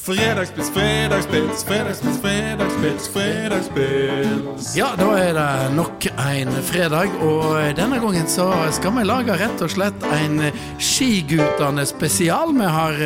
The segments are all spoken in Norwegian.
Fredagspils, fredagspils, fredagspils, fredagspils, fredagspils. Ja, da er det nok en fredag, og denne gangen så skal vi lage rett og slett en Skigutane spesial. Vi har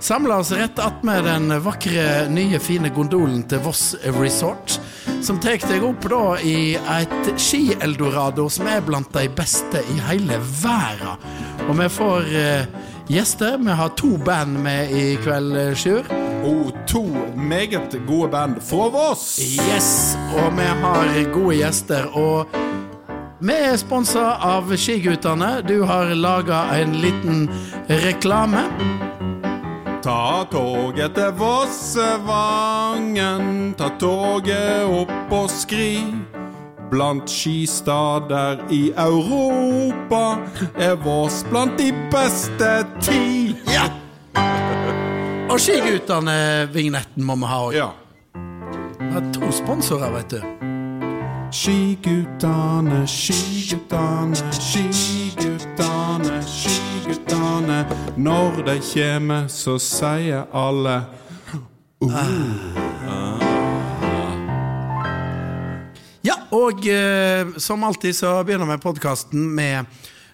samla oss rett attmed den vakre, nye, fine gondolen til Voss Resort. Som tar deg opp da i et ski-eldorado som er blant de beste i hele verden. Og vi får eh, gjester. Vi har to band med i kveld, Sjur. Og to meget gode band fra Voss. Yes, og vi har gode gjester. Og vi er sponsa av Skigutane. Du har laga en liten reklame. Ta toget til Vossevangen, ta toget opp og skri. Blant skistader i Europa er Voss blant de beste ti. Ja! Og Skigutane-vignetten må vi ha òg. Ja. Vi har to sponsorer, vet du. Skigutane, skigutane, skigutane, skigutane. Når de kjem, så sier alle Ja, og eh, som alltid så begynner vi podkasten med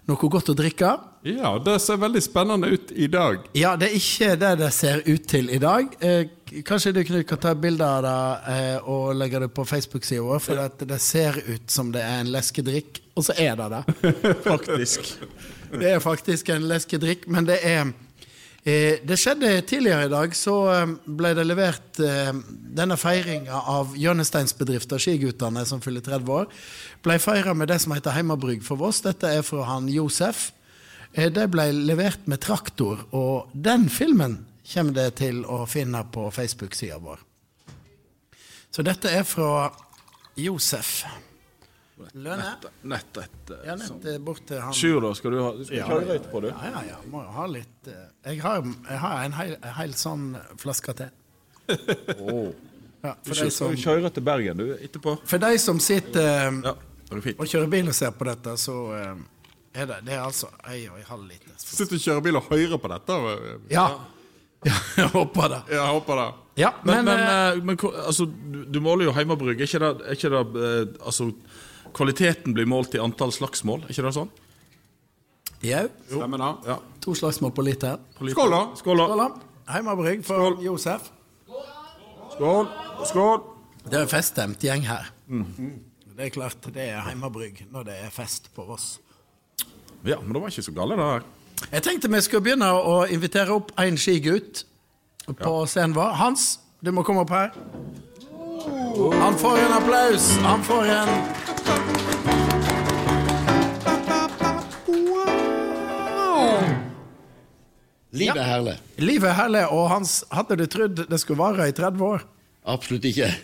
noe godt å drikke. Ja, det ser veldig spennende ut i dag. Ja, det er ikke det det ser ut til i dag. Eh, kanskje du Knut, kan ta bilde av det eh, og legge det på Facebook-sida vår, for at det ser ut som det er en leskedrikk, og så er det det. Faktisk. Det er faktisk en leskedrikk, men det er Det skjedde tidligere i dag, så eh, ble det levert eh, denne feiringa av hjørnesteinsbedrifta Skigutane, som fyller 30 år, ble feira med det som heter Heimabrygg for Voss. Dette er fra han Josef. Eh, Det ble levert med traktor, og den filmen kommer det til å finne på Facebook-sida vår. Så dette er fra Josef. Lønne? Nett etter. Ja, nett eh, bort til han. Sjur, da. Skal du ha skal Ja, ja. på, du? Ja, ja, ja. Må jo ha litt eh, Jeg har, jeg har en hel, hel sånn flaske til. Oh. Ja, Du kjører, som, til Bergen, du, etterpå. for de som sitter eh, Ja, det fint. og kjører bil og ser på dette, så eh, er det, det er altså ei og en halv liter. Sitter og kjører bil og hører på dette. Ja. ja jeg håper det. Jeg håper det. Ja, Men, men, men, eh, eh, men altså, du, du måler jo heimabrygg. Er ikke det, er ikke det eh, Altså, kvaliteten blir målt i antall slagsmål, er ikke det sånn? jau, Stemmer det? Ja. to slagsmål på liter. Skål, da. Skål, da. Skål, da. Heimabrygg for Josef. Skål. Skål. Det er feststemt gjeng her. Det er klart det er heimabrygg når det er fest på Voss. Ja, men det var ikke så gale, det her. Jeg tenkte vi skulle begynne å invitere opp en skigutt på scenen vår. Hans, du må komme opp her. Han får en applaus. Han får en Livet er herlig. Livet er herlig, og Hans, hadde du trodd det skulle vare i 30 år? Absolutt ikke.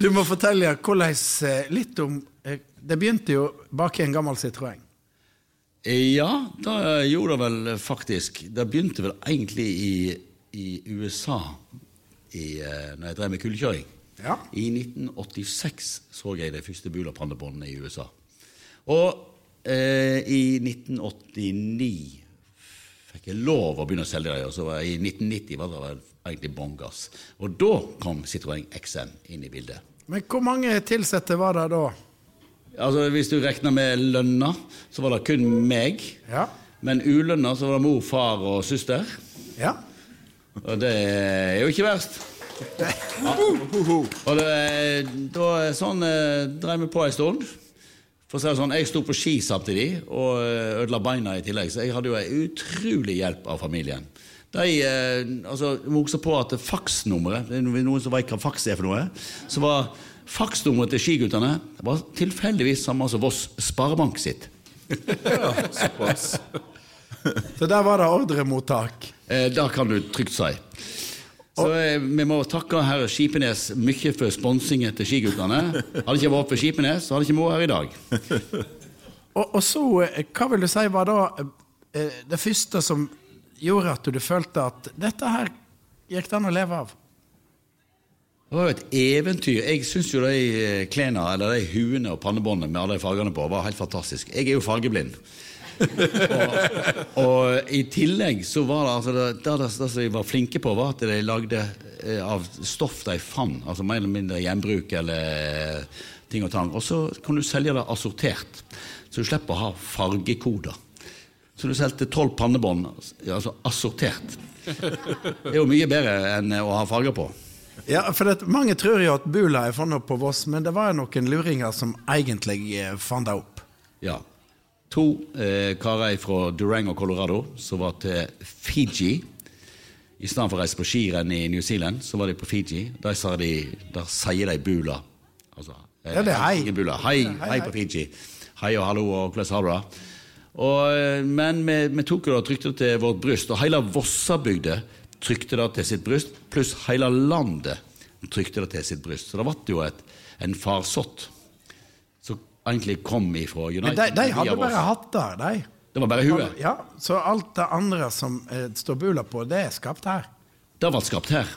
Du må fortelle hvordan eh, litt om eh, Det begynte jo bak i en gammel Citroën. Ja, det gjorde det vel faktisk. Det begynte vel egentlig i, i USA, i, eh, når jeg drev med kullkjøring. Ja. I 1986 så jeg de første Bula-pannebåndene i USA. Og eh, i 1989 fikk jeg lov å begynne å selge dem, og så var jeg, i 1990 var det vel egentlig bånngass. Og da kom Citroën XM inn i bildet. Men hvor mange ansatte var det da? Altså Hvis du regner med lønna, så var det kun meg. Ja. Men ulønna så var det mor, far og søster. Ja. Og det er jo ikke verst. Og det, da sånn eh, drev vi på en stund. For å si det sånn, Jeg sto på ski samtidig og eh, ødela beina i tillegg, så jeg hadde jo en utrolig hjelp av familien. De, eh, altså, må på at faksnummeret det er Noen som vet hva faks er for noe? Så var faksnummeret til skiguttene var tilfeldigvis samme som Voss Sparebank sitt. Såpass. Så der var det ordremottak. Eh, det kan du trygt si. Så eh, Vi må takke herr Skipenes mye for sponsingen til skiguttene. Hadde ikke vært for Skipenes, så hadde ikke vært her i dag. Og, og så, eh, hva vil du si var da eh, det første som gjorde at du følte at dette her gikk det an å leve av? Det var jo et eventyr. Jeg syns jo de eh, klærne, eller de huene og pannebåndene med alle de fargene på, var helt fantastisk. Jeg er jo fargeblind. Og, og i tillegg så var det altså det, det, det, som de var flinke på, var at de lagde eh, av stoff de fant, altså mer eller mindre gjenbruk eller eh, ting og tang. Og så kan du selge det assortert, så du slipper å ha fargekoder. Så du solgte tolv pannebånd, altså assortert. Det er jo mye bedre enn å ha farger på. Ja, for det, Mange tror jo at Bula er funnet på Voss, men det var jo noen luringer som egentlig eh, fant det opp. Ja. To eh, karer fra Durango, Colorado, som var til Fiji. I stedet for å reise på skirenn i New Zealand, så var de på Fiji. Der, sa de, der sier de bula. Altså, eh, Ja, det er hei. Bula. Hei, hei, hei. på Fiji. Hei og hallo, og hvordan har du det? Og, eh, men vi, vi tok det og trykte det til vårt bryst, og hele Vossabygda trykte det til sitt bryst, pluss hele landet trykte det til sitt bryst. Så det ble jo et, en farsott egentlig kom ifra United. Men de, de hadde bare hatter, de. Det var bare huet. Ja, Så alt det andre som eh, står Bula på, det er skapt her. Det ble skapt her.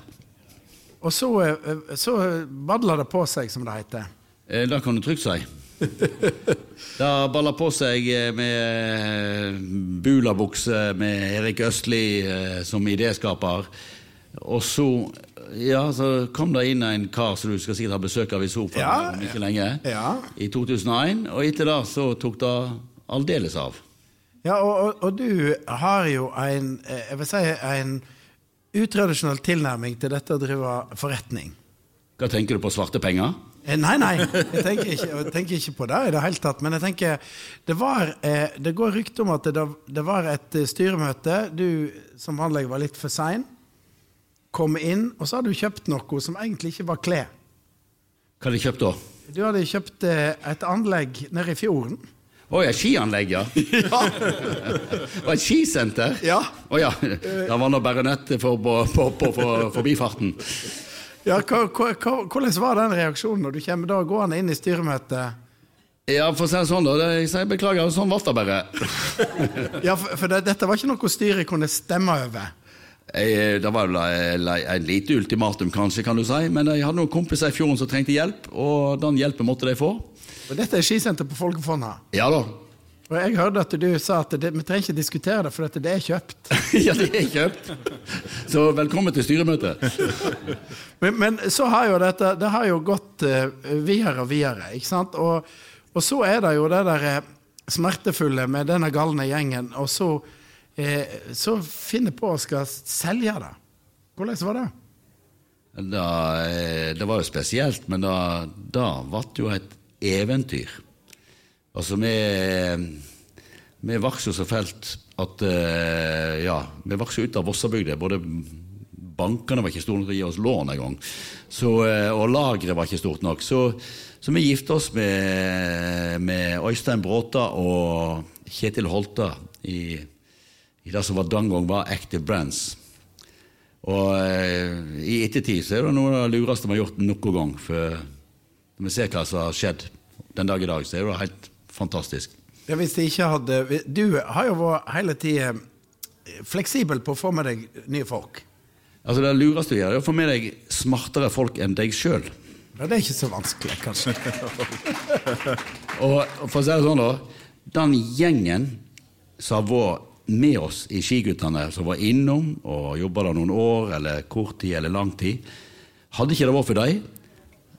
Og så, eh, så badla det på seg, som det heter. Eh, Det kan du trygt si. Det balla på seg eh, med bulabukse med Erik Østli eh, som idéskaper. Og så, ja, så kom det inn en kar som du skal sikkert ha besøk av i sofaen Ja, om ikke lenge, ja. i 2001. Og etter det så tok det aldeles av. Ja, og, og, og du har jo en, eh, jeg vil si, en utradisjonell tilnærming til dette å drive forretning. Hva tenker du på svarte penger? Eh, Nei, nei, jeg tenker ikke, jeg tenker ikke på det i det hele tatt. Men jeg tenker, det, var, eh, det går rykter om at det, det var et styremøte. Du som vanlig var litt for sein. Kom inn, og så hadde du kjøpt noe som egentlig ikke var klær. Hva hadde jeg kjøpt da? Du hadde kjøpt eh, et anlegg nede i fjorden. Å ja, skianlegg, ja. Og et skisenter? Ja. Å ja. Det var nå bare nettet for, på, på, for forbifarten. Ja, Hvordan var den reaksjonen når du kommer da gående inn i styremøtet? Ja, for å si det sånn, da. Jeg sier beklager, sånn ble det bare. Ja, For, for det, dette var ikke noe styret kunne stemme over. Jeg, det var vel en, en lite ultimatum, kanskje, kan du si. Men jeg hadde noen kompiser i fjorden som trengte hjelp, og den hjelpen måtte de få. Og Dette er skisenter på Folkefonna. Ja da. Og jeg hørte at du sa at det, vi trenger ikke diskutere det, for dette, det er kjøpt. ja, det er kjøpt. Så velkommen til styremøtet. Men, men så har jo dette Det har jo gått uh, videre og videre, ikke sant? Og, og så er det jo det der eh, smertefulle med denne galne gjengen, og så, eh, så finner på å skal selge det. Hvordan var det? Da, eh, det var jo spesielt, men da, da ble det jo et eventyr. Altså, vi, vi jo så fælt at eh, Ja, vi vokste ut av Vossabygda. Både bankene var ikke store nok til å gi oss lån engang. Eh, Og lageret var ikke stort nok. Så, så vi gifta oss med, med Øystein Bråta og Kjetil Holta i, i det som var den gang var Active Brands. Og eh, i ettertid så er det noe av det lureste vi har gjort noen gang. For når vi ser hva som har skjedd den dag i dag, så er det helt fantastisk. Ja, hvis de ikke hadde Du har jo vært hele tida fleksibel på å få med deg nye folk. Altså Det lureste du gjør, er å få med deg smartere folk enn deg sjøl. Ja, det er ikke så vanskelig, kanskje. Og og for å si det sånn, da. Den gjengen som har vært med oss i Skiguttene, som var innom og jobba der noen år, eller kort tid eller lang tid Hadde ikke det vært for dem,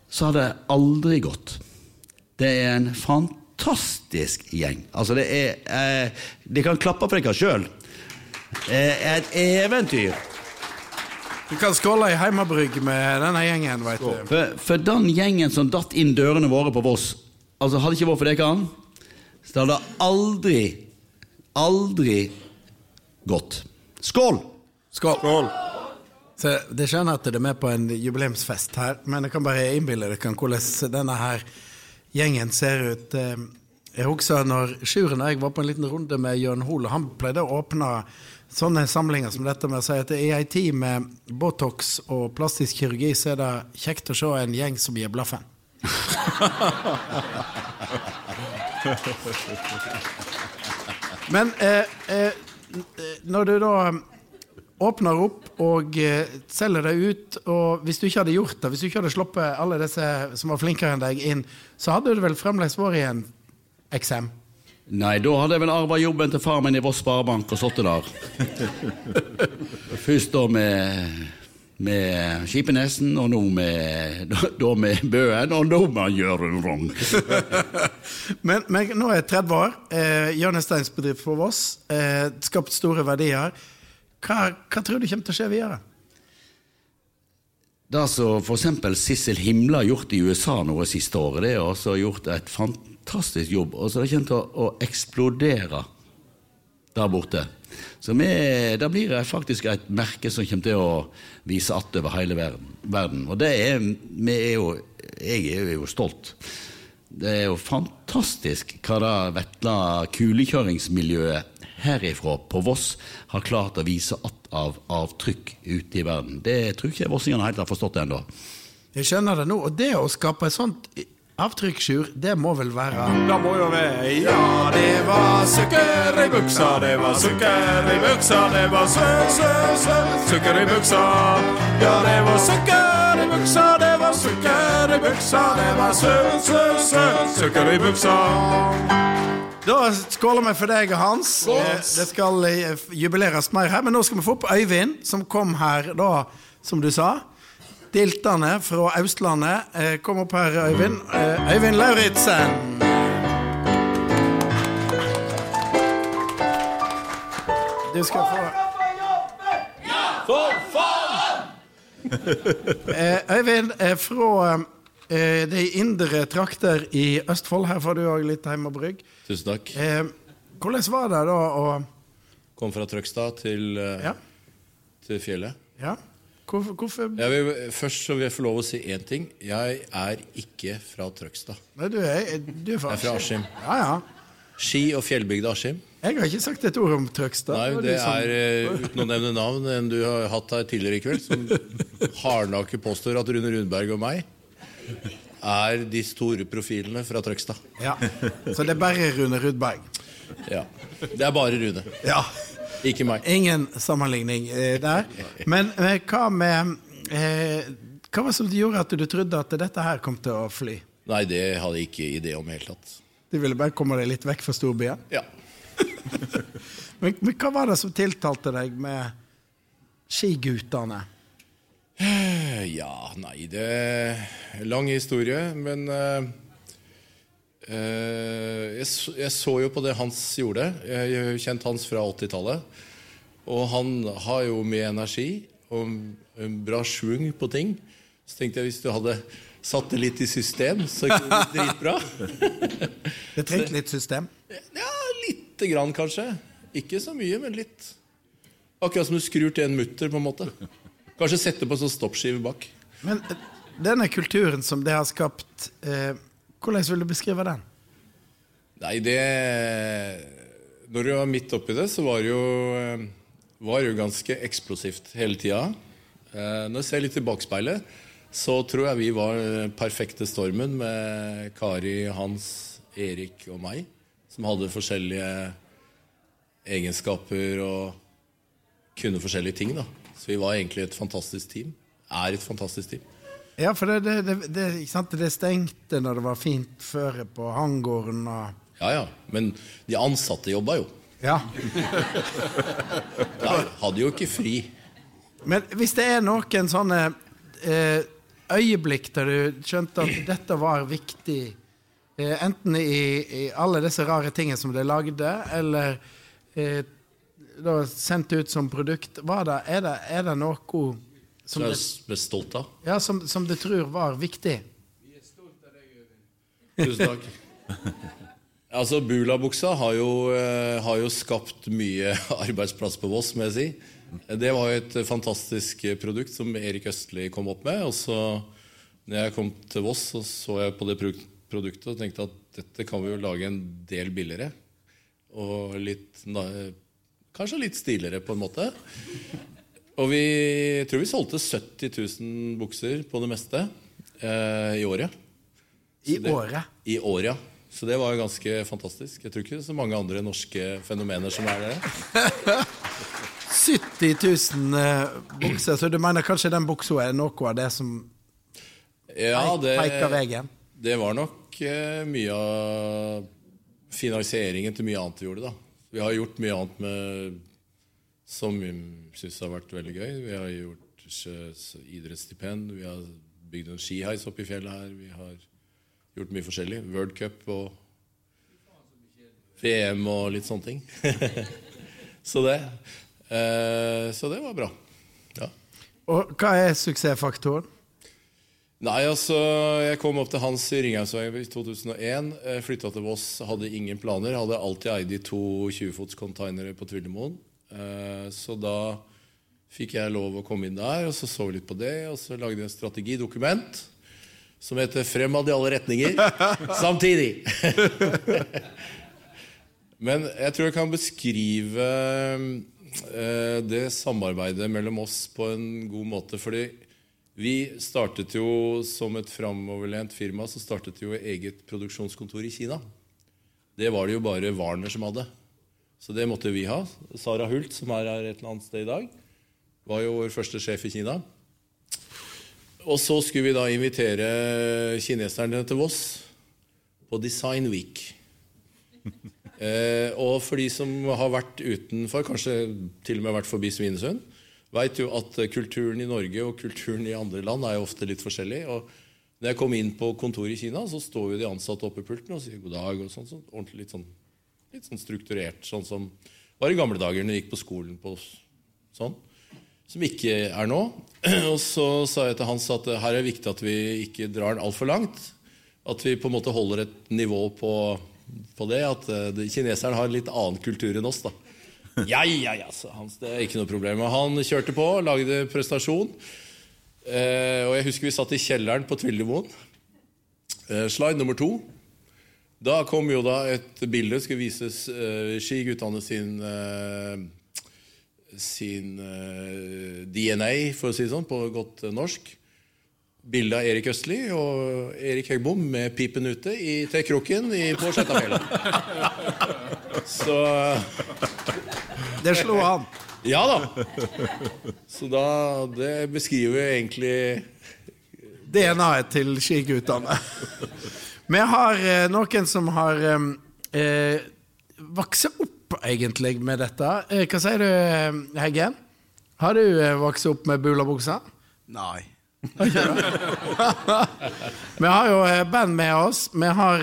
så hadde det aldri gått. Det er en fantastisk gjeng. Altså, det er eh, De kan klappe for dere sjøl. Eh, et eventyr. Du kan skåle i heimebrygg med denne gjengen, veit du. For, for den gjengen som datt inn dørene våre på Voss Altså Hadde ikke vært for dere, så hadde det aldri, aldri gått. Skål! Skål. Så Det skjønner at det er med på en jubileumsfest her, men jeg kan bare innbille dere hvordan denne her gjengen ser ut. Eh, Jeg husker når Sjuren og jeg var på en liten runde med Jørn Hoel, og han pleide å åpne sånne samlinger som dette med å si at i ei tid med Botox og plastisk kirurgi, så er det kjekt å se en gjeng som gir blaffen. Men eh, eh, når du da åpner opp og eh, selger deg ut, og hvis du ikke hadde gjort det, hvis du ikke hadde sluppet alle disse som var flinkere enn deg inn, så hadde du vel fremdeles vært i en XM? Nei, da hadde jeg vel arva jobben til far min i Voss Sparebank og sittet der. Først da med, med Skipenesen, og nå med, da, med Bøen, og nå med Jørund Rogn. Men, men nå er jeg 30 år. Eh, hjørnesteinsbedrift for Voss. Eh, skapt store verdier. Hva, hva tror du kommer til å skje videre? Det som f.eks. Sissel Himle har gjort i USA nå det siste året, det er også gjort et fantastisk jobb. Og så det kommer til å, å eksplodere der borte. Så det blir faktisk et merke som kommer til å vise att over hele verden. Og det er, er jo, jeg er jo stolt. Det er jo fantastisk hva det vesle kulekjøringsmiljøet herifra på Voss har klart å vise att av avtrykk ute i verden. Det tror ikke vossingene helt har forstått ennå. Jeg skjønner det nå. Og det å skape et sånt avtrykk, Sjur, det må vel være Det må jo være Ja, det var sukker i buksa, det var sukker i buksa, det var sø, sø, sø, sukker i buksa. Ja, det var sukker i buksa, det var sukker i buksa, det var sø, sø, sø, sukker i buksa. Da skåler vi for deg, Hans. Eh, Det skal eh, jubileres mer her. Men nå skal vi få opp Øyvind, som kom her da, som du sa. Diltane fra Østlandet. Eh, Kom opp her, Øyvind. Eh, Øyvind Lauritzen. Du skal få Eh, Øyvind er fra de indre trakter i Østfold. Her får du òg litt hjemmebrygg. Tusen takk. Hvordan var det da å Kom fra Trøgstad til, Ja? til fjellet. ja. Hvorfor, hvorfor Jeg vil, først så vil jeg få lov å si én ting. Jeg er ikke fra Trøgstad. Nei, du er, du er fra Jeg er fra Askim. Ja, ja. Ski- og fjellbygda Askim. Jeg har ikke sagt et ord om Trøgstad. Nei, det du er, eh, uten å nevne navn, en du har hatt her tidligere i kveld, som hardnakket påstår at Rune Rundberg og meg er de store profilene fra Trøgstad. Ja. Så det er bare Rune Rudberg. Ja. Det er bare Rune, Ja. Ikke meg. Ingen sammenligning eh, der. Men eh, hva med eh, Hva var det som gjorde at du trodde at dette her kom til å fly? Nei, det hadde jeg ikke idé om i det hele tatt. Du ville bare komme deg litt vekk fra storbyen? Ja. Men, men hva var det som tiltalte deg med skigutene? Ja, nei, det er lang historie, men eh, eh, jeg, så- jo på det Hans gjorde. Jeg har kjent Hans fra 80-tallet. Og han har jo mye energi og en bra schwung på ting. Så tenkte jeg hvis du hadde satt det litt i system, så kunne det bli dritbra. Det trengte litt system. Ja, lite grann kanskje. Ikke så mye, men litt. Akkurat som du skrur til en mutter, på en måte. Kanskje sette på en sånn stoppskive bak. Men eh, denne kulturen som det har skapt, eh, hvordan vil du beskrive den? Nei, det Når du var midt oppi det, så var det jo, eh, var jo ganske eksplosivt hele tida. Eh, Når jeg ser litt i bakspeilet, så tror jeg vi var den perfekte stormen med Kari, Hans, Erik og meg, som hadde forskjellige egenskaper og kunne forskjellige ting. da. Så vi var egentlig et fantastisk team. Er et fantastisk team. Ja, for det, det, det, det, ikke sant? det stengte når det var fint føre på hangården og Ja, ja. Men de ansatte jobba jo. Ja. De hadde jo ikke fri. Men hvis det er noen sånne eh, øyeblikk der du skjønte at dette var viktig, eh, enten i, i alle disse rare tingene som de lagde, eller eh, da sendt ut som produkt, var det, er, det, er det noe som, Som jeg det, ble stolt av. ja, som, som du tror var viktig? Vi er Tusen takk. Altså, Bula-buksa har, jo, eh, har jo skapt mye arbeidsplass på Voss, må jeg si. Det var jo et fantastisk produkt som Erik Østli kom opp med. Og så når jeg kom til Voss, så så jeg på det produktet og tenkte at dette kan vi jo lage en del billigere. Og litt Kanskje litt stiligere, på en måte. Og vi jeg tror vi solgte 70 000 bukser på det meste eh, i året. I det- året? I året, ja. Så det var jo ganske fantastisk. Jeg tror ikke så mange andre norske fenomener som er det. 70 000 eh, bukser, så du mener kanskje den buksa er noe av det som Ja, det, peker veien? det var nok eh, mye av finansieringen til mye annet vi gjorde. da. Vi har gjort mye annet med, som vi syns har vært veldig gøy. Vi har gjort eh, idrettsstipend, vi har bygd en skiheis oppe i fjellet her. Vi har gjort mye forskjellig. World Cup og VM og litt sånne ting. så det. Eh, så det var bra. Ja. Og hva er suksessfaktoren? Nei, altså, Jeg kom opp til Hans i Ringhausveien i 2001. Flytta til Voss, hadde ingen planer. Hadde alltid eid de to 20-fots containere på Trillemoen. Eh, Så da fikk jeg lov å komme inn der, og så så vi litt på det. Og så lagde jeg en strategidokument som heter 'Fremad i alle retninger samtidig'. Men jeg tror jeg kan beskrive eh, det samarbeidet mellom oss på en god måte. Fordi vi startet jo som et framoverlent firma så startet jo eget produksjonskontor i Kina. Det var det jo bare Warner som hadde. Så det måtte vi ha. Sara Hult, som er her et eller annet sted i dag, var jo vår første sjef i Kina. Og så skulle vi da invitere kineserne til Voss på Design Week. Eh, og for de som har vært utenfor, kanskje til og med vært forbi Svinesund, veit jo at kulturen i Norge og kulturen i andre land er jo ofte litt forskjellig. Og når jeg kom inn på kontoret i Kina, så står jo de ansatte oppe i pulten og sier god dag. og sånn, sånn ordentlig litt sånn, litt sånn strukturert, sånn som var i gamle dager når jeg gikk på skolen på sånn. Som ikke er nå. Og så sa jeg til Hans at her er det viktig at vi ikke drar den altfor langt. At vi på en måte holder et nivå på, på det. At uh, kineseren har en litt annen kultur enn oss. da. Ja, ja, ja, sa Hans. Det er ikke noe problem. Og han kjørte på, lagde prestasjon. Eh, og jeg husker vi satt i kjelleren på Tvillingmoen. Eh, slide nummer to. Da kom jo da et bilde skulle vises uh, skiguttene sin uh, sin uh, DNA, for å si det sånn, på godt eh, norsk. Bilde av Erik Østli og Erik Hegbom med pipen ute i, i, på Sjettafjellet. Så Det slo an. ja da. Så da Det beskriver egentlig DNA-et til skiguttene. Vi har eh, noen som har eh, vokst opp egentlig med dette. Eh, hva sier du, Heggen? Har du eh, vokst opp med bulabuksa? Nei. Vi har jo eh, band med oss. Vi har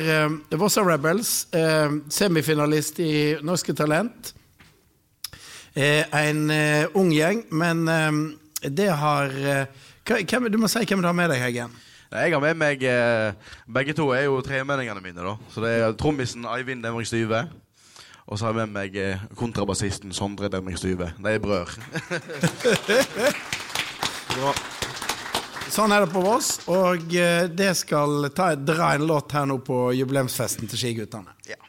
Vossa Rebels, eh, semifinalist i Norske Talent. Eh, en eh, ung gjeng, men det har hva- hvem, Du må si hvem du har med deg, Heggen. Jeg har med meg eh, Begge to er jo tremenningene mine. da Så det er trommisen Eivind Demring Styve. Og så har jeg med meg eh, kontrabassisten Sondre Demring Styve. De er brødre. Sånn er det på Voss, og eh, det skal ta, dra en låt her nå på jubileumsfesten til skiguttene. Ja.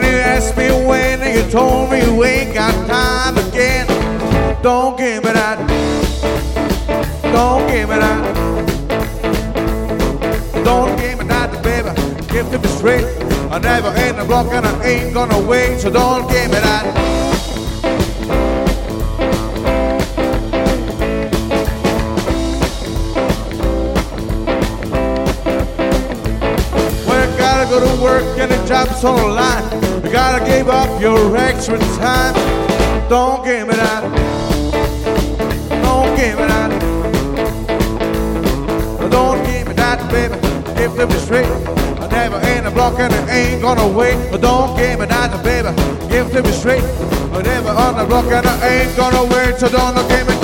Me you asked me when, and you told me we ain't got time again. Don't give me that. Don't give me that. Don't give me that, baby. Give to me straight. I never ain't a block and I ain't gonna wait, so don't give me that. Work and the job's on the line. Give up your extra time. Don't give me that. Don't give me that. Don't give me that, baby. Give to me straight. I never ain't a block and I ain't gonna wait. But don't give me that, baby. Give to me straight. I never on the block and I ain't gonna wait. So don't give me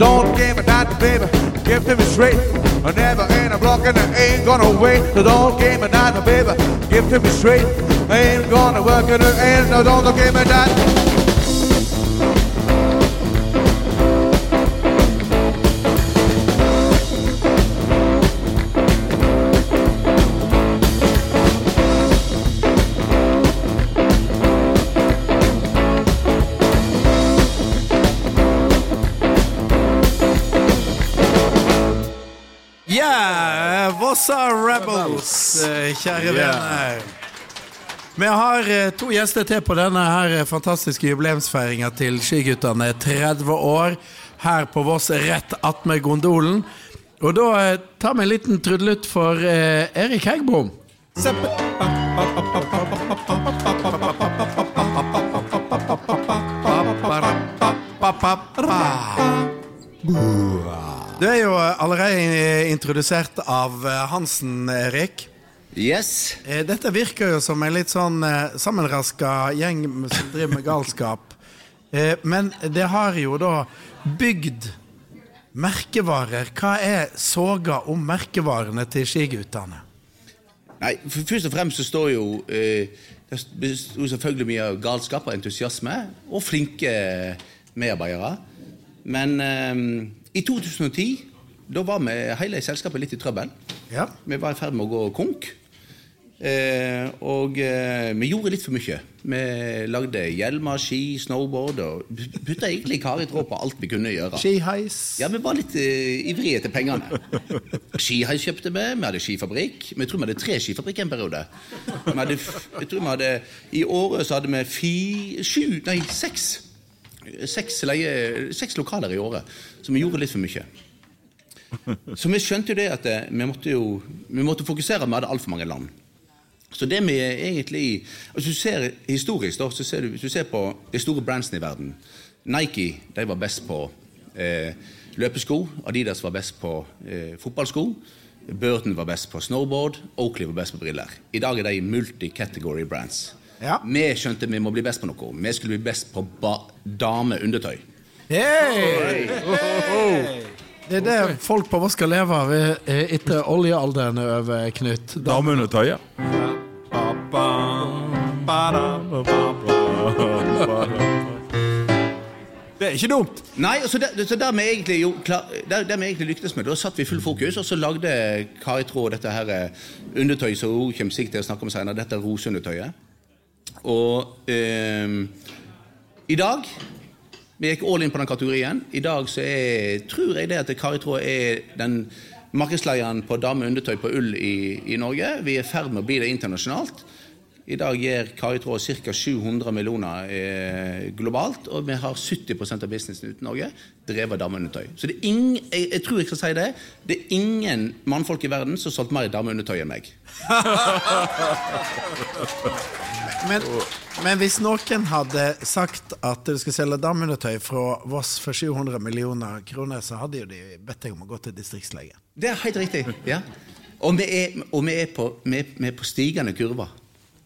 Don't give me that, baby. Give to me straight. I never ain't a block and I ain't gonna wait. So don't give me that, baby. Give to me straight. I ain't gonna work and I ain't. No, don't give me that. Kjære venner. Vi har eh, to gjester til på denne her eh, fantastiske jubileumsfeiringa til Skiguttene 30 år her på Voss rett attmed gondolen. Og da eh, tar vi en liten trudelutt for eh, Erik Heggbom. Du er jo allerede introdusert av eh, Hansen, Erik. Yes. Eh, Dette virker jo som en litt sånn eh, sammenraska gjeng som driver med galskap. Eh, men det har jo da bygd merkevarer. Hva er soga om merkevarene til skiguttene? Nei, Først og fremst så står jo Det står selvfølgelig mye galskap og entusiasme, og flinke medarbeidere. Men i 2010 da var vi hele selskapet litt i trøbbel. Ja. Vi var i ferd med å gå konk. Eh, og eh, vi gjorde litt for mye. Vi lagde hjelmer, ski, snowboard og putta egentlig karitråd på alt vi kunne gjøre. Skiheis. Ja, vi var litt eh, ivrige til pengene. Skiheis kjøpte vi, vi hadde skifabrikk. Vi tror vi hadde tre skifabrikker en periode. Vi hadde, jeg tror vi hadde, I året så hadde vi fi, sju, nei, seks. Seks, leie, seks lokaler i året. Så vi gjorde litt for mye. Så vi skjønte jo det at eh, vi måtte jo vi måtte fokusere. Vi hadde altfor mange land. Så det vi egentlig Hvis du ser historisk, da, så ser du, hvis du ser på de store brandsene i verden Nike de var best på eh, løpesko. Adidas var best på eh, fotballsko. Burton var best på snowboard. Oakley var best på briller. I dag er de multi-category brands. Ja. Vi skjønte vi må bli best på noe. Vi skulle bli best på ba dameundertøy. Hey! Det er det folk på Voss skal leve av eh, etter oljealderen er over, Knut. Da- Dameundertøy, ja. Det er ikke dumt. Nei, så det, så der vi egentlig, jo, klar, der, der vi egentlig lyktes med, da satt vi full fokus, og så lagde Kari Traa dette her undertøyet undertøy som hun kommer sikkert til å snakke om senere, dette roseundertøyet. Og eh, i dag Vi gikk all in på den kategorien. I dag så er, tror jeg det at Kari Traa er den markedsleieren på dameundertøy på ull i, i Norge. Vi er i ferd med å bli det internasjonalt. I dag gir Kari Traa ca. 700 millioner eh, globalt, og vi har 70% av businessen uten Norge drevet av dameundertøy. Så det er ingen, jeg, jeg tror jeg skal si det. Det er ingen mannfolk i verden som har solgt mer dameundertøy enn meg. Men, men hvis noen hadde sagt at du skulle selge dameundertøy fra Voss for 700 millioner kroner, så hadde jo de bedt deg om å gå til distriktslege. Det er helt riktig. ja. Og vi er, og vi er, på, vi er, vi er på stigende kurver.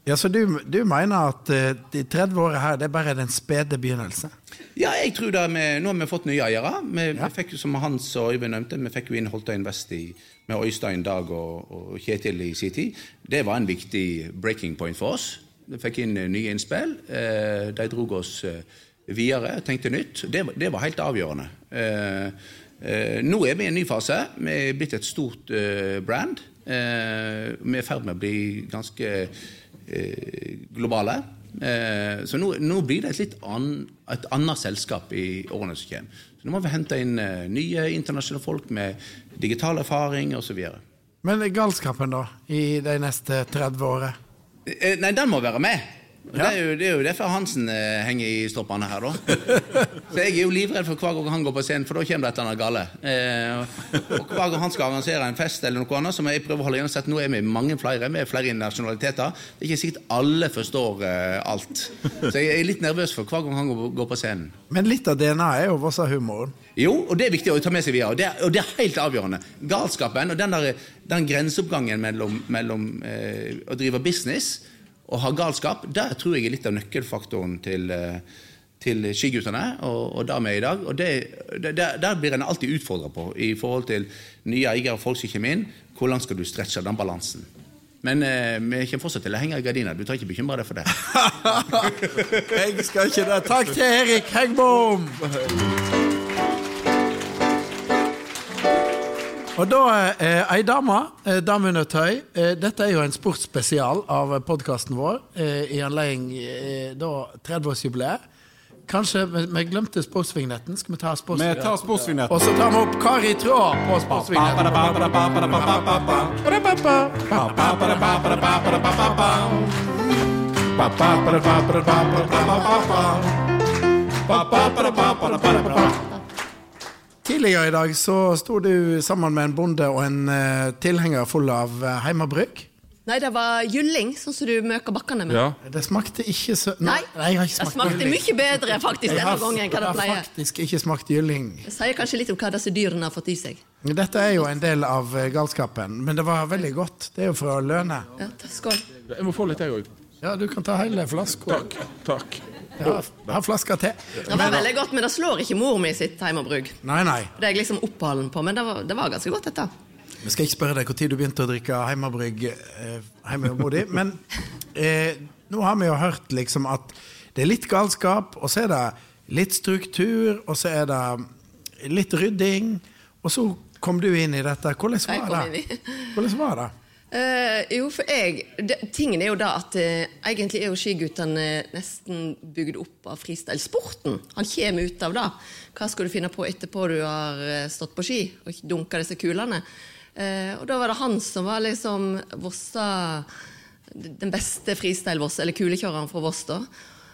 Ja, Så du, du mener at eh, de 30 åra her, det er bare den spede begynnelse? Ja, jeg tror det vi, Nå har vi fått nye eiere. Vi, vi fikk, jo, som Hans og Øyvind nevnte, vi fikk jo inn Holta Invest i, med Øystein, Dag og, og Kjetil i sin tid. Det var en viktig breaking point for oss. Vi fikk inn eh, nye innspill. Eh, de dro oss eh, videre, tenkte nytt. Det, det var helt avgjørende. Nå er vi i en ny fase. Vi er blitt et stort brand. Vi er i ferd med å bli ganske globale. Så nå, nå blir det et litt ann, et annet selskap i årene som kommer. Så nå må vi hente inn nye internasjonale folk med digital erfaring osv. Men galskapen, da? I de neste 30 åra? Eh, nei, den må være med. Og Det, er jo, det er jo derfor Hansen eh, henger i stroppene her, da. Så jeg er jo livredd for hver gang han går på scenen, for da kommer det et eller annet gale. Eh, og hver gang han skal arrangere en fest, eller noe annet, så må jeg prøve å holde igjen og si at nå er vi mange flere, vi er flere nasjonaliteter. Det er ikke sikkert alle forstår eh, alt. Så jeg er litt nervøs for hver gang han går, går på scenen. Men litt av DNA-et er jo Vossa-humoren. Jo, og det er viktig å ta med seg videre. Og det er, og det er helt avgjørende. Galskapen og den, der, den grenseoppgangen mellom, mellom eh, å drive business og ha galskap, der tror jeg er litt av nøkkelfaktoren til, eh, til skiguttene og, og det vi er i dag. Og det, det, der, blir en alltid utfordra på i forhold til nye eiere og folk som kommer inn. Hvor langt skal du stretche den balansen? Men eh, vi kommer fortsatt til å henge i gardina. Du trenger ikke bekymre deg for det. Jeg skal ikke det. Takk til Erik Heggbom! Og da eh, ei dame, eh, dameundertøy. Eh, dette er jo en sportsspesial av podkasten vår eh, i anledning eh, 30-årsjubileet. Kanskje vi, glemte sportsvignetten. Skal vi ta Vi sportsvignetten? tar sportsvignetten. Og så tar vi opp Kari Traa på sportsvignetten. Tidligere i dag så sto du sammen med en bonde og en uh, tilhenger full av uh, heimabrygg. Nei, det var gylling, sånn som du møker bakkene med. Ja. Det smakte ikke så Nei, jeg har ikke det smakte gylling. mye bedre faktisk Jeg denne har, gangen enn hva det jeg har faktisk ikke smakt gylling. Det sier kanskje litt om hva disse dyrene har fått i seg. Dette er jo en del av eh, galskapen, men det var veldig godt. Det er jo for å løne. Ja, skål. Jeg må få litt, jeg òg. Ja, du kan ta hele flaska. Takk. Takk. Jeg har, har flaska til. Det var veldig godt, men det slår ikke mor mi sitt heimebrygg. Nei, nei. Det er jeg liksom oppholden på, men det var, det var ganske godt, dette. Vi skal ikke spørre deg når du begynte å drikke heimabrygg eh, hjemme hos mor di, men eh, nå har vi jo hørt liksom at det er litt galskap, og så er det litt struktur, og så er det litt rydding, og så kom du inn i dette. Hvordan var det? Hvordan var det? Eh, jo, for jeg det, Tingen er jo da at uh, egentlig er jo skiguttene nesten bygd opp av freestyle-sporten. Han kommer ut av det. Hva skal du finne på etterpå du har eh, stått på ski og dunka disse kulene? Uh, og da var det han som var liksom Vossa Den beste freestyle-Voss, eller kulekjøreren fra Voss, da.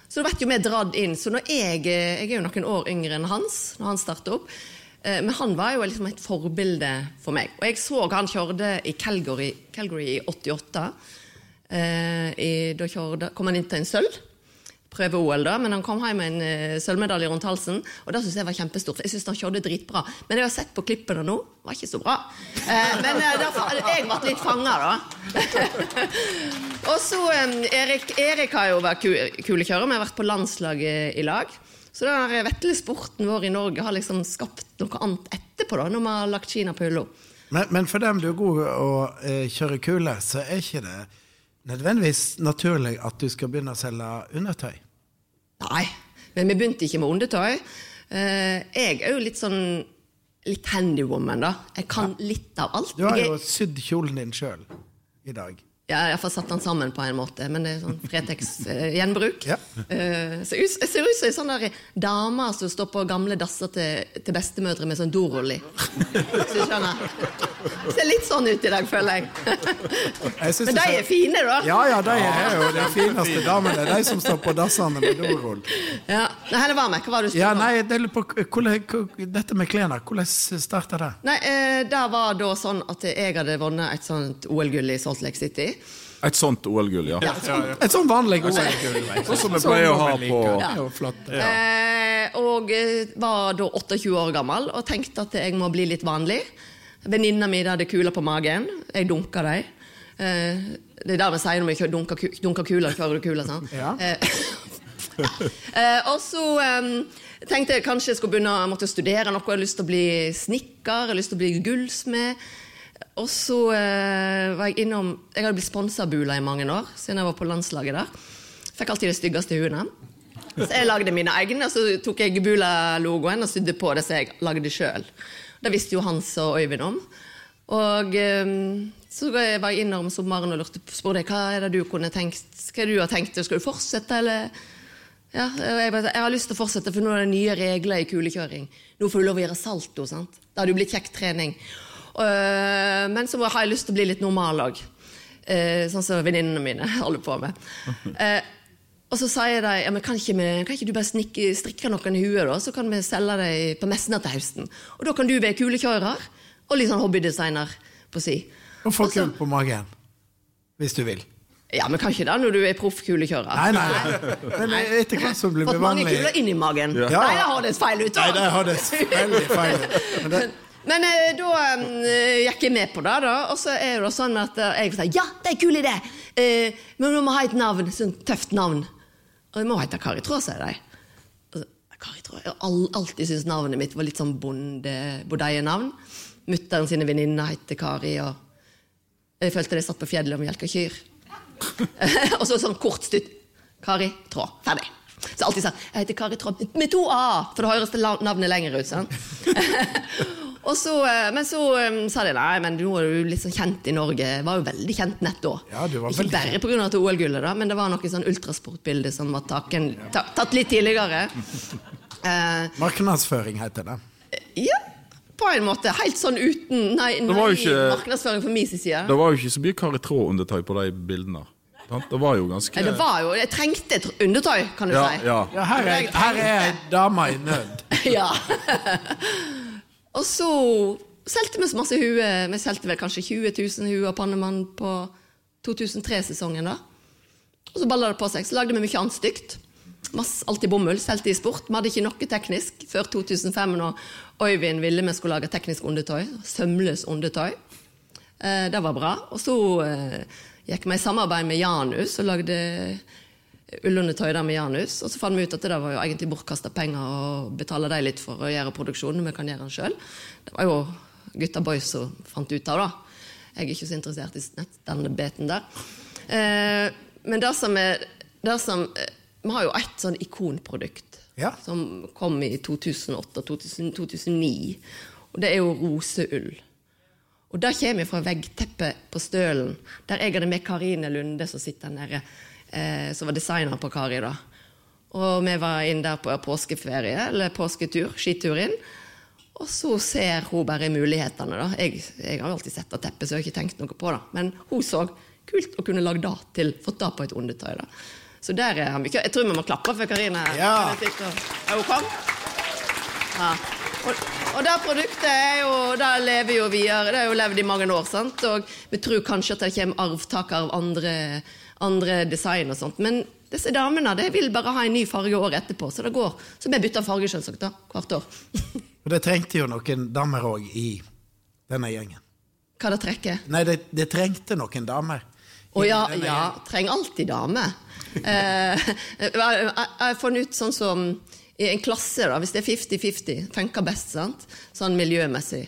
Så da jo vi dratt inn. Så når jeg, jeg er jo noen år yngre enn Hans, når han starter opp. Eh, Men han var jo liksom et forbilde for meg. Og jeg så han kjørte i Calgary, Calgary i 88. Eh, i, da kjørte, kom han inn til en sølv. Prøve-OL, da, men han kom hjem med en eh, sølvmedalje rundt halsen. Og det synes jeg var kjempestort. Jeg synes han kjørte dritbra. Men jeg har sett på klippene nå, var ikke så bra. Men da, jeg ble litt fanga, da. og så Erik, Erik har jo vært kulekjører. Vi har vært på landslaget i lag. Så den der vesle sporten vår i Norge har liksom skapt noe annet etterpå, da, når vi har lagt Kina på hylla. Men, men for dem du er god å eh, kjøre kule, så er ikke det nødvendigvis naturlig at du skal begynne å selge undertøy. Nei, men vi begynte ikke med undertøy. Eh, jeg er jo litt sånn litt handywoman, da. Jeg kan litt av alt. Du har jo sydd kjolen din sjøl i dag. Ja, jeg har satt den sammen på en måte, men det er sånn Fretex-gjenbruk. Ja. så jeg ser ut som ei sånn dame som står på gamle dasser til, til bestemødre med sånn dorull i. Hvis du skjønner. Ser litt sånn ut i dag, føler jeg. Jeg Men de er fine, da. Ja, ja, de er jo de fineste damene. De som står på dassene med dorull. Ja. Nei, var meg hva var det du Ja, spurte ja, nei, det på hvordan- Dette med klærne, hvordan starta det? Nei, eh, det var da sånn at jeg hadde vunnet et sånt OL-gull i Salt Lake City. Et sånt OL-gull, ja. Et sånn vanlig OL-gull. Sånn som vi pleier å ha på ja, flott. det. Eh, og eh, var da 28 år gammel og tenkte at jeg må bli litt vanlig. Venninna mi hadde kuler på magen. Jeg dunka dem. Eh, det er det vi sier når vi dunker, dunker kuler. Kjører du kuler, sant? Ja. Eh, eh, og så tenkte jeg kanskje jeg skulle begynne å studere noe. Jeg hadde lyst til å bli snekker, jeg hadde lyst til å bli gullsmed. Og så eh, var jeg innom Jeg hadde blitt sponsa av Bula i mange år, siden jeg var på landslaget der. Fikk alltid de styggeste huene. Så jeg lagde mine egne, og så tok jeg Bula-logoen og sydde på det som jeg lagde sjøl. Det visste jo Hans og Øyvind om. Og eh, så var jeg innom sommeren og lurte, spurte hva er det du kunne tenkt Hva du har tenkt, skal du fortsette, eller? Ja, jeg, jeg har lyst til å fortsette, for nå er det nye regler i kulekjøring. Nå får du lov å gjøre salto. sant? Det hadde jo blitt kjekk trening. Øh, men så har jeg lyst til å bli litt normal òg. sånn som venninnene mine holder på med. Eh, Og så sier jeg ja, men kan ikke, vi, kan ikke du bare snikke, strikke noen i huet, da, så kan vi selge dem på messene til høsten. Og da kan du være kulekjører og litt sånn hobbydesigner på si. Og få kult kull på magen. Hvis du vil. Ja, men kan ikke det når du er proff kulekjører. Nei, nei. Men etter hvert som blir Fått mange kuler inn i magen. Ja. Nei, det høres feil ut. Nei, det høres veldig feil ut. Men eh, da eh, gikk jeg med på det, da. Og så er det sånn at eh, jeg sier ja, det er en kul idé, eh, men du må ha et navn. Sånn tøft navn. Og jeg må hete Kari Traa, sier de. Og Kari Traa, Jeg har all, alltid syntes navnet mitt var litt sånn bonde- bondeie-navn. Mutter'n sine venninner heter Kari, og jeg følte det satt på fjellet og melka kyr. og så sånn kort stutt. Kari Traa. Ferdig. Så alltid sa jeg heter Kari Traa med to A, for det høres navnet lenger ut. sant? og så, eh, men så um, sa de nei, men nå er du litt sånn kjent i Norge. Var jo veldig kjent nett da. Ja, du var Ikke veldig bare pga. OL-gullet, da, men det var noe sånn ultrasportbilde som var taken, ta, tatt litt tidligere. uh, Markedsføring heter det. ja, på en måte. Helt sånn uten Nei, nei ikke- markedsføring fra min side. Det var jo ikke så mye Kari Traa-undertøy på de bildene. Det var jo ganske Nei, det var jo, Jeg trengte et undertøy, kan du ja, si. ja. Ja, her er, her er ei dame i nød. Ja. Og så solgte vi så masse huer. Vi solgte vel kanskje 20 000 huer Pannemann på 2003-sesongen. da. Og så balla det på seg. Så lagde vi mye annet stygt. Alltid bomull. Solgte i sport. Vi hadde ikke noe teknisk før 2005, når Øyvind ville vi skulle lage teknisk undertøy. Sømløs undertøy. Eh, det var bra. Og så eh, gikk vi i samarbeid med Janus og lagde ullundertøy der med Janus. Og så fant vi ut at det var jo egentlig bortkasta penger å betale dem litt for å gjøre produksjonen. Vi kan gjøre den sjøl. Det var jo gutta boys som fant ut av det. Jeg er ikke så interessert i den beten der. Eh, men det som er det som, eh, Vi har jo ett sånn ikonprodukt Ja. som kom i 2008-2009. Og det er jo roseull. Og det kommer fra veggteppet på Stølen, der jeg hadde med Karine Lunde, som sitter nede, eh, som var designer på Kari. da. Og vi var inn der på påskeferie, eller påsketur, skitur inn. Og så ser hun bare mulighetene. da. Jeg, jeg har alltid sett det teppet, så jeg har ikke tenkt noe på det. Men hun så kult å kunne lage det til, fått det på et undertøy. da. Så der er han mye. Jeg tror vi må klappe for Karine. Ja. Er hun kom? Ja. Og, og det produktet er jo, det lever jo videre. Det har jo levd i mange år. sant? Og vi tror kanskje at det kommer arvtaker av andre, andre design og sånt. Men disse damene de vil bare ha en ny farge året etterpå, så det går. Så vi bytter farge selvsagt da, hvert år. Og det trengte jo noen damer òg i denne gjengen. Hva det trekker? Nei, det, det trengte noen damer. Å ja, ja, trenger alltid dame. Eh, jeg har funnet ut sånn som i en klasse, da, hvis det er 50-50, funker best, sant? sånn miljømessig.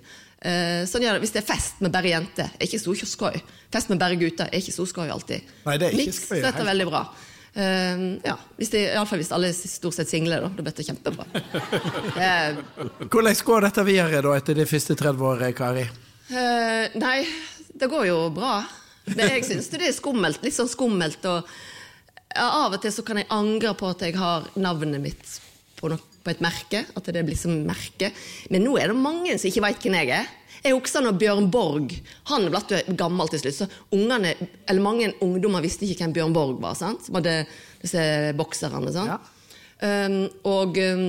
Eh, sånn gjør det hvis det er fest med bare jenter. Er ikke så skøy. Fest med bare gutter er ikke så skøy alltid. Nei, det er ikke Mix, dette er veldig bra. Uh, ja, hvis det, Iallfall hvis alle er stort sett single, da. Da blir det kjempebra. Er Hvordan går dette videre da etter de første 30 årene, Kari? Uh, nei, det går jo bra. Men jeg syns det er skummelt. Litt sånn skummelt. Og ja, av og til så kan jeg angre på at jeg har navnet mitt på, no på et merke. At det blir som merke. Men nå er det mange som ikke veit hvem jeg er. Jeg husker når Bjørn Borg Han ble gammel til slutt, så ungene, eller mange ungdommer visste ikke hvem Bjørn Borg var. sant? Som hadde disse bokserne. sant? Ja. Um, og um,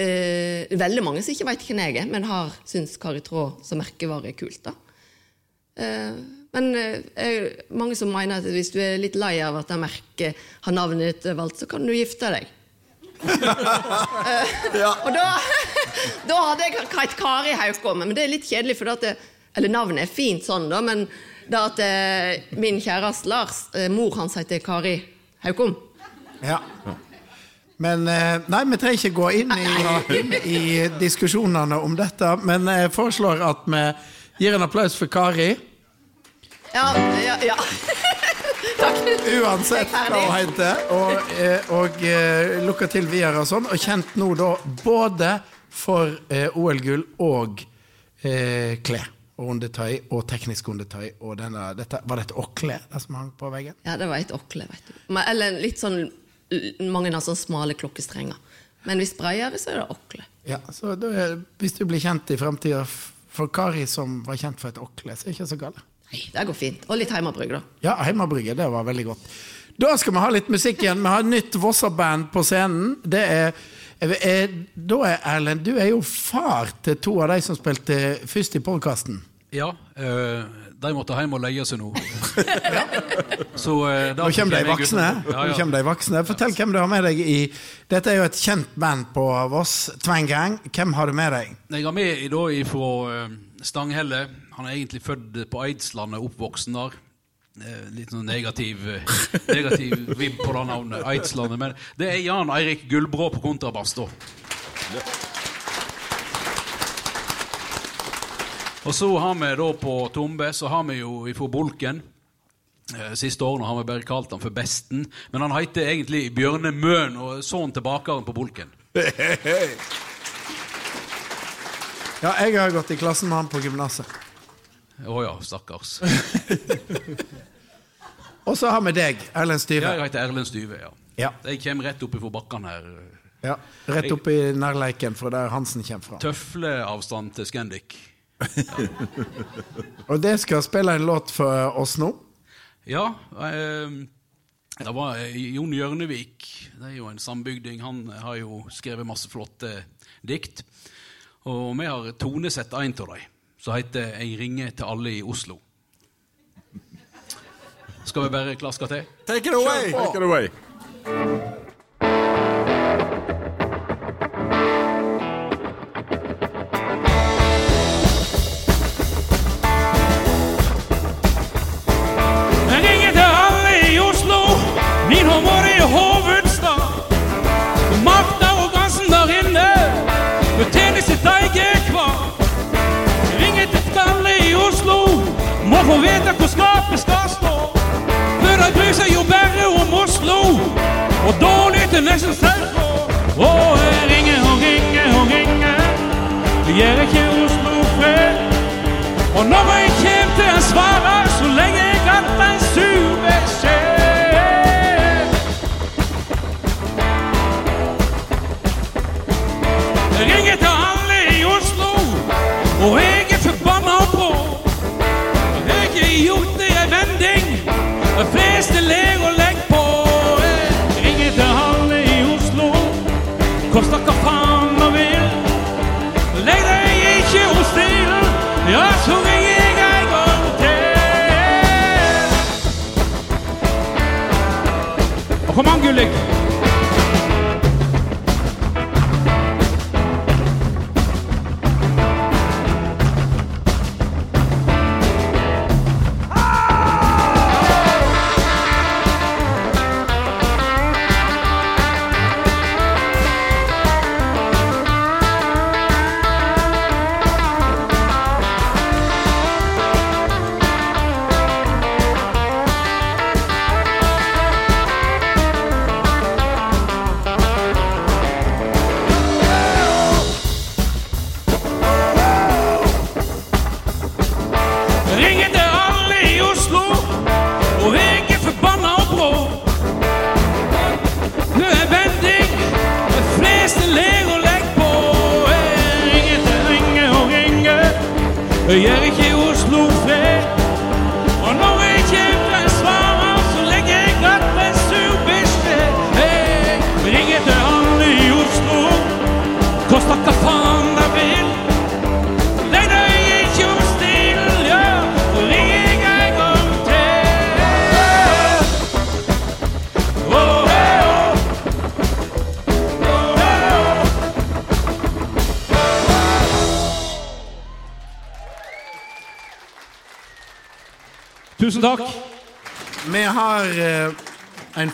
uh, veldig mange som ikke veit hvem jeg er, men har syntes Kari Traa som merkevare er kult. da. Uh, men uh, mange som mener at hvis du er litt lei av at det merket har navnet ditt valgt, så kan du gifte deg. Og da, da hadde jeg hett Kari Haukom, men det er litt kjedelig, for det eller navnet er fint sånn, da, men det at eh, min kjæreste Lars, eh, mor hans heter Kari Haukom. Ja. Men eh, Nei, vi trenger ikke gå inn i, i diskusjonene om dette, men jeg foreslår at vi gir en applaus for Kari. Ja, ja, ja. Takk. Uansett hva hun heter. Og, eh, og eh, lykke til videre og sånn. Og kjent nå da både for eh, OL-gull og eh, klær. Og undertøy og teknisk undertøy. Og denne, dette, var det et åkle det som hang på veggen? Ja, det var et åkle, vet du. Eller litt sånn Mange har sånne smale klokkestrenger. Men hvis bredere, så er det åkle. Ja, så da, Hvis du blir kjent i framtida for Kari som var kjent for et åkle, så er det ikke så galt. Nei, det går fint. Og litt Heimabrygg, da. Ja, Heimabrygge, det var veldig godt. Da skal vi ha litt musikk igjen. Vi har et nytt Vossa-band på scenen. Det er, er, da er Erlend, du er jo far til to av de som spilte først i podkasten. Ja, Øh, de måtte hjem og leie seg nå. Så, eh, Nå kommer de voksne. Ja, ja. kommer de voksne. Fortell hvem du har med deg i Dette er jo et kjent band på Voss, Tvengang. Hvem har du med deg? Jeg har med i dag fra eh, Stanghelle. Han er egentlig født på Eidslandet, oppvoksen der. Eh, Litt sånn negativ, eh, negativ vibb på det navnet, Eidslandet. Men det er Jan Eirik Gullbrå på kontrabass, da. Og så har vi da på Tombe, så har vi jo ifra Bolken. Eh, Siste årene har vi bare kalt han for Besten, men han heter egentlig Bjørne Møen og sønnen til bakeren på Bolken. Ja, jeg har gått i klassen med han på gymnaset. Å ja, stakkars. Og så har vi deg, Erlend Ja, Styve. jeg heter Erlend Styve, ja. Ja. Jeg kommer rett opp fra bakken her. Ja, rett opp i nærleiken, fra der Hansen kommer fra. Tøfleavstand til Scandic. Og det skal spille en låt for oss nå. Ja, eh, det var eh, Jon Hjørnevik. Det er jo en sambygding. Han har jo skrevet masse flotte dikt. Og vi har tonesett en av dem, som heter 'Jeg ringer til alle i Oslo'. Skal vi bare klaske til? Take it away! Take it away. Og dårlig til nesten selv.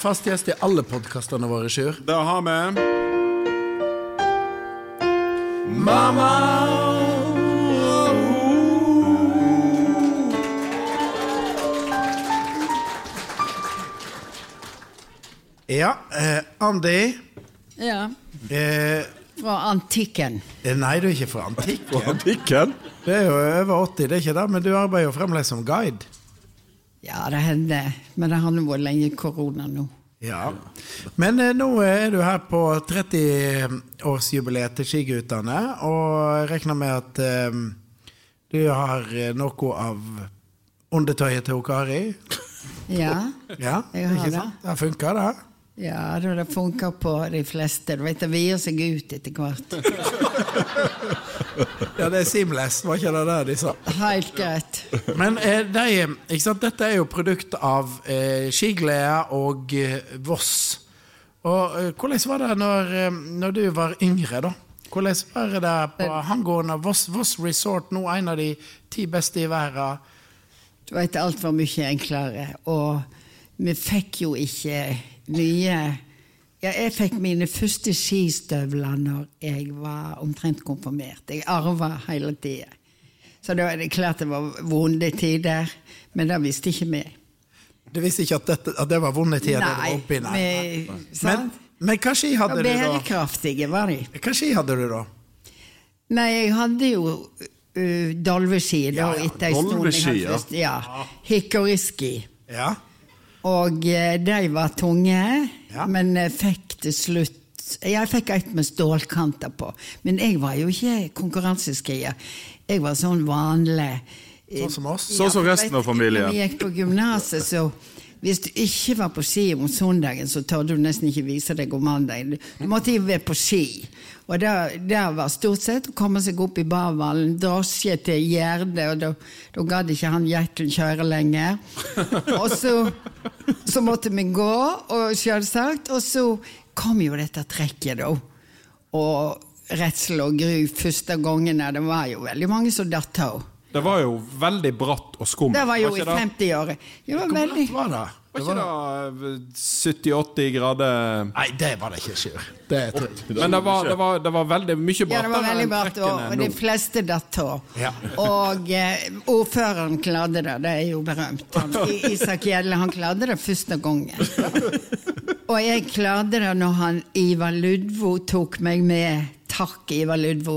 Fast gjest i alle podkastene våre, Sjur. Da har vi Mamma Ja, eh, Andy. Ja, Eh, fra antikken. eh, nei, du er ikke fra antikken. Antikken? Det er jo over 80, det er ikke det, men du arbeider jo fremdeles som guide. Ja, det hender. Men det har nå vært lenge korona nå. Ja. Men eh, nå er du her på 30-årsjubileet til Skigutene, og regner med at eh, du har eh, noe av undertøyet til Kari. Ja, Ja, Jeg har det. Det funker, det. Ja det funker på de fleste. Du vet, det vider seg ut etter hvert. Ja, det er seamless, var ikke det det de sa? Helt greit. Men eh, de, ikke sant? dette er jo produkt av eh, skiglede og eh, Voss. Og eh, hvordan var det når, eh, når du var yngre, da? Hvordan var det på hangården av Voss, Voss Resort, nå en av de ti beste i verden? Du vet, alt var mye enklere. Og vi fikk jo ikke nye ja, Jeg fikk mine første skistøvler når jeg var omtrent konfirmert. Jeg arva hele tida. Så da er det klart det var vonde tider, men det visste ikke vi. Du visste ikke at, dette, at det var vonde tider? det var oppi, nei. Men, Men, men hva ski hadde du da? bærekraftige var de. Hva ski hadde du da? Nei, jeg hadde jo uh, dolveski da Ja, ja, etter stund. ja. ja. Hikoriski. Ja. Og eh, de var tunge, Ja. men fikk til slutt Jeg fikk et med stålkanter på. Men jeg var jo ikke konkurranseskier. Jeg var sånn vanlig. Sånn som oss? Sånn som resten av familien. Når vi gikk på gymnaset, så hvis du ikke var på ski om søndagen, så torde du nesten ikke vise deg om mandagen. Du måtte jo være på ski. Og det, det var stort sett å komme seg opp i Barvallen, drosje til Gjerde, og da, da gadd ikke han Gjertun kjøre lenger. Og så, så måtte vi gå, og selvsagt, og så kom jo dette trekket, da. Og redsel og gru første gangen. Det var jo veldig mange som datt av. Det var jo veldig bratt og skummelt. Det var jo i ikke det? 50-året. Hvor var veldig var det? Var ikke det eh, 70-80 grader Nei, det var det ikke, Sjur. Det. Men det var, det var, det var veldig mye Ja, det var veldig bratt, og, og de fleste datt av. Ja. Og eh, ordføreren klarte det, det er jo berømt. Han, Isak Gjelle, han klarte det første gangen. Og jeg klarte det når han Ivar Ludvo tok meg med. Takk, Ivar Ludvo,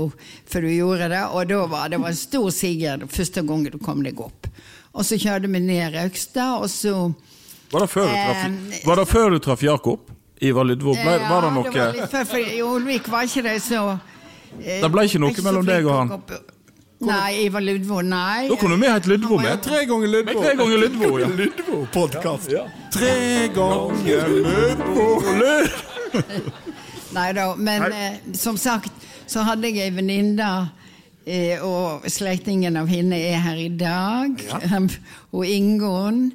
for du gjorde det. Og da var det var en stor siger første gangen du kom deg opp. Og så kjørte vi ned Raukstad, og så Var det før du Eh, traff, var det før du traff Jakob? Ivar Lydvo? Ble, var det noe noe var litt før, for I Olvik var ikke det så eh, Det ble ikke noe ikke mellom deg og han? Opp. på- Nei, Ivar Ludvo, nei. Da kunne vi hett Lydvo med. Tre ganger Lydvo. Tre ganger Lydvo, ja. Ludvo-podkast. Tre ganger Lydvo. Nei da, men eh, som sagt så hadde jeg ei venninne, eh, og slektningen av henne er her i dag. og Ingunn.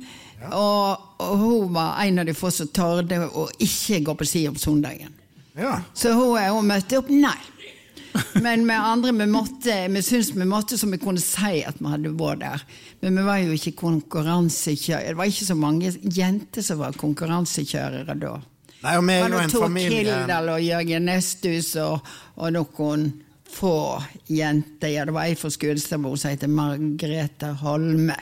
Og, og hun var en av de få som torde å ikke gå på ski om søndagen. Ja. Så hun, eh, hun møtte opp, nei. Men vi andre vi måtte, vi syntes vi måtte så vi kunne si at vi hadde vært der. Men vi var jo ikke konkurransekjørere. Det var ikke så mange jenter som var konkurransekjørere da. Nei, og meg og en Tor familie Kildahl og Jørgen Nesthus og, og noen få jenter. Ja, det var ei fra Skudestrand som heter Margrethe Holme.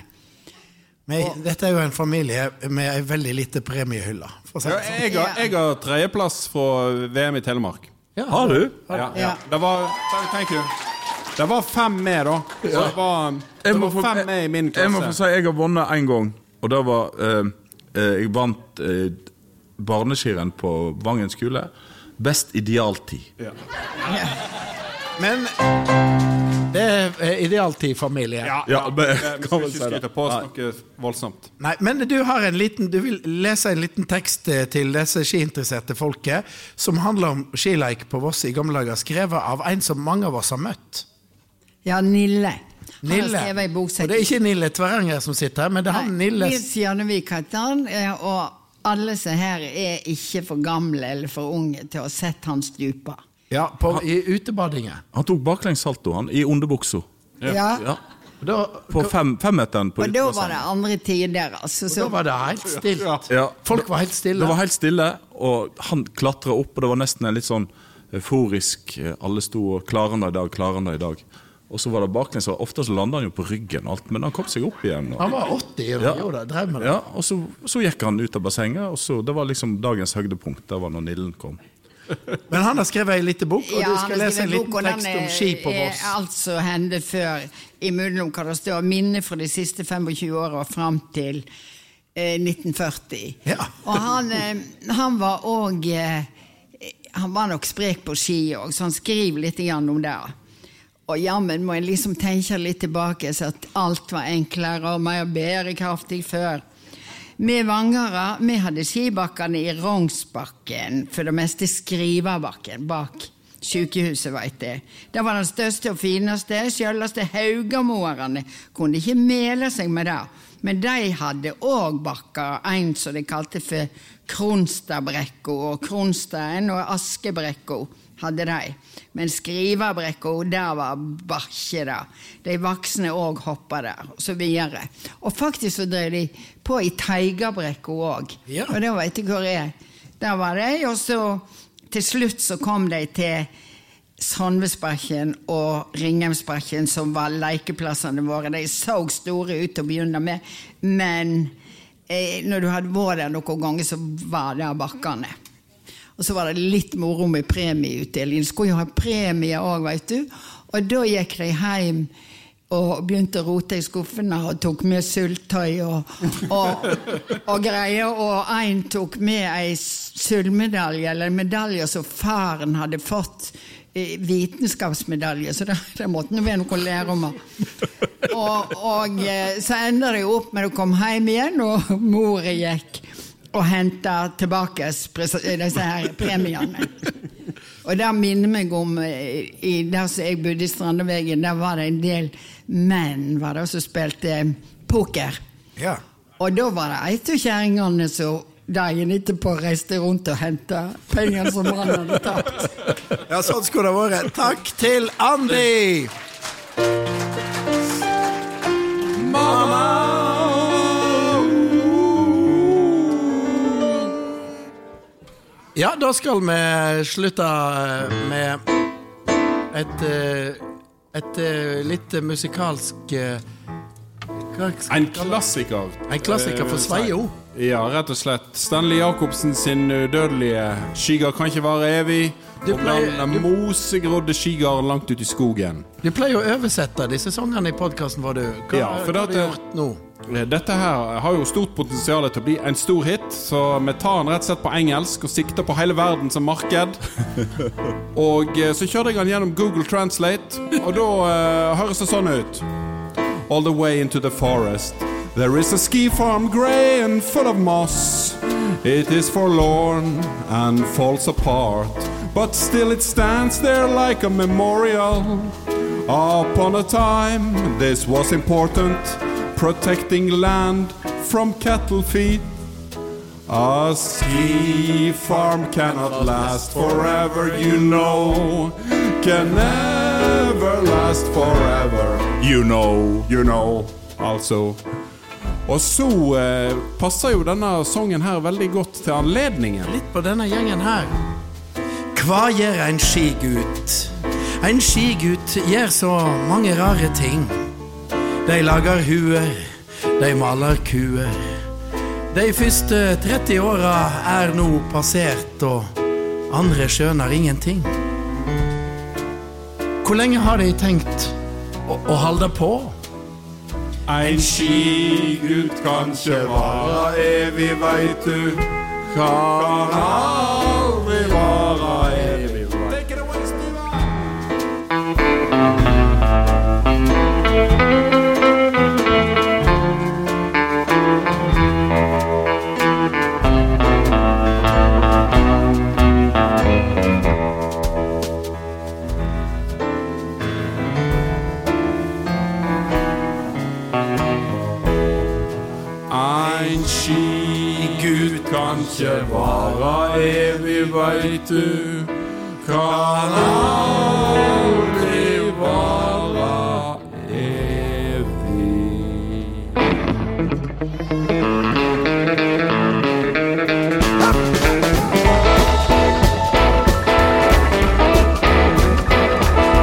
vi, Dette er jo en familie med ei veldig lite premiehylle. Si Ja, sånn. jeg, har, jeg har tredjeplass fra VM i Telemark. Har du? Ja, Ja. Det var Thank you. Det var fem med, da. Så det var, det var få- fem med i min klasse. Jeg må få si jeg har vunnet én gang, og det var eh, eh, Jeg vant eh, barneskirenn på Vangen skole. Best idealtid. Men det er eh, idealtid-familie. Ja, Ja, ja, men- vi skal ikke skryte på oss noe voldsomt. Nei, men du har en liten Du vil lese en liten tekst eh, til disse skiinteresserte folket som handler om skileik på Voss i gamle dager, skrevet av en som mange av oss har møtt. Ja, Nille. Nille. Og det er ikke Nille Tveranger som sitter her, men det er han Nille Nils Janevik heter han, eh, og alle som her er ikke for gamle eller for unge til å ha sett han stupe. ja, på, i utebadinget. Han tok baklengssalto han, i underbuksa. Ja. Ja. Da, På fem, femmeteren Fem Og da var det andre tider, altså. Og da var det helt stilt. Ja. Folk var helt stille. Det var helt stille, og han klatra opp, og det var nesten en litt sånn euforisk eh, Alle sto og 'Klarer han det i dag? Klarer han det i dag?' Og så var det baklengs, og ofte så landa han jo på ryggen, og alt, men han kom seg opp igjen. Og, Han var 80 og Ja. gjorde det, drev med det. ja, og så, så gikk han ut av bassenget, og så, det var liksom dagens høydepunkt. Det var når Nillen kom. Men han har skrevet ei liten bok, og Ja, du skal lese en liten og tekst om ski på er Voss. Alt som hendte før, imellom hva det står, minner fra de siste 25 åra fram til eh, 1940. Ja. Og han, eh, han var òg eh, Han var nok sprek på ski òg, så han skriver litt om det. Og jammen må jeg liksom tenke litt tilbake, så at alt var enklere og mer bærekraftig før. Vi vangere vi hadde skibakkene i Rognsbakken, for det meste Skriverbakken, bak sykehuset, veit jeg. Det var den største og fineste. Sjølveste Haugamoerne kunne ikke mele seg med det. Men de hadde òg bakker, en som de kalte for Kronstadbrekka, og Kronstein og Askebrekka hadde de. Men skrivebrekka, der var bakke, da. De voksne òg hoppa der, og så videre. Og faktisk så drev de på i Teigabrekka òg, Ja. og det veit jeg hvor er. Der var de, og så til slutt så kom de til Sandvesbakken og Ringheimsbakken som var lekeplassene våre. De så store ut til å begynne med, men eh, når du hadde vært der noen ganger, så var det bakkene. Og så var det litt moro med premieutdeling. Skulle jo ha premie òg, veit du. Og da gikk de hjem og begynte å rote i skuffene og tok med syltetøy og, og, og greier. Og en tok med ei sølvmedalje, eller en medalje som faren hadde fått. Vitenskapsmedalje, så det, det måtte nå være noe å lære om. Og, og eh, så enda det opp med å komme hjem igjen, og mora gikk og henta tilbake disse her premiene. Og det minner meg om eh, i Der som jeg bodde i Strandevegen, der var det en del menn var det, som spilte poker. Ja. Og da var det ei av kjerringene som dagen etterpå reiste rundt og henta pengene som han hadde tapt. ja, sånn skulle det vært. Takk til Andy! Ja, da skal vi slutte eh, med et eh, Et eh, litt musikalsk En klassiker. En klassiker for Sveio. Ja, rett og slett. Stanley Jacobsen sin udødelige 'Skigard kan ikke vare evig'. Du pleier- og mosegrodde skigarden langt ute i skogen. Du pleier å oversette disse sangene i podkasten var du. Hva, Ja, hva har du gjort nå? Eh, Dette her har jo stort potensial til å bli en stor hit, så vi tar den rett og slett på engelsk og sikter på hele verden som marked. og eh, så kjørte jeg den gjennom Google Translate, og da uh, høres det sånn ut. All the way into the forest. There is a ski farm grey and full of moss. It is forlorn and falls apart, but still it stands there like a memorial. Upon a time, this was important, protecting land from cattle feet. A ski farm cannot last forever, you know. Can never last forever. You know, you know. Altså. Og så eh, passer jo denne sangen her veldig godt til anledningen. Litt på denne gjengen her. Hva gjør en skigutt? En skigutt gjør så mange rare ting. De lager huer, de maler kuer. De første 30 åra er nå passert, og andre skjønner ingenting. Hvor lenge har de tenkt å, å holde på? En skigutt kan ikke vare evig, veit du. Kan kan ikke vare evig, veit du. Kan aldri vare evig.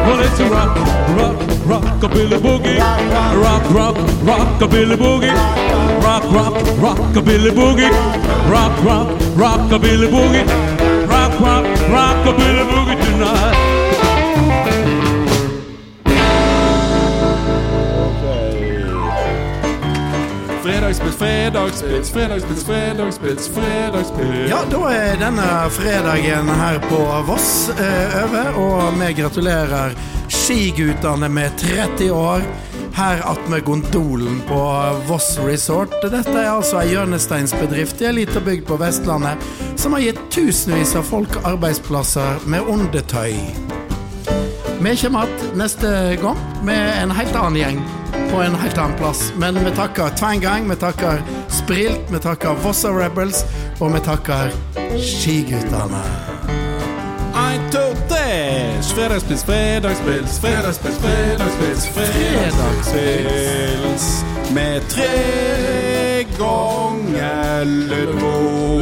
Well, it's a rock, rockabilly boogie. Rock, rock, rockabilly boogie. Rock, rock, rockabilly boogie. Rock, rock, rockabilly boogie. Rock, rock, rockabilly boogie tonight. Fredagspils, fredagspils, fredagspils, fredagspils, fredagspils. Ja, da er denne fredagen her på Voss eh, over, og vi gratulerer skigutene med 30 år. her attmed gondolen på Voss Resort. Dette er altså ei hjørnesteinsbedrift i ei lita bygd på Vestlandet som har gitt tusenvis av folk arbeidsplasser med undertøy. Vi kommer igjen neste gang med en helt annen gjeng på en helt annen plass. Men vi takker Tvangang, vi takker Sprilt, vi takker Vossa Rebels, og vi takker Skiguttene. Fredagspils, fredagspils, fredagspils, fredagspils, fredagspils. Med tre ganger Lundmo.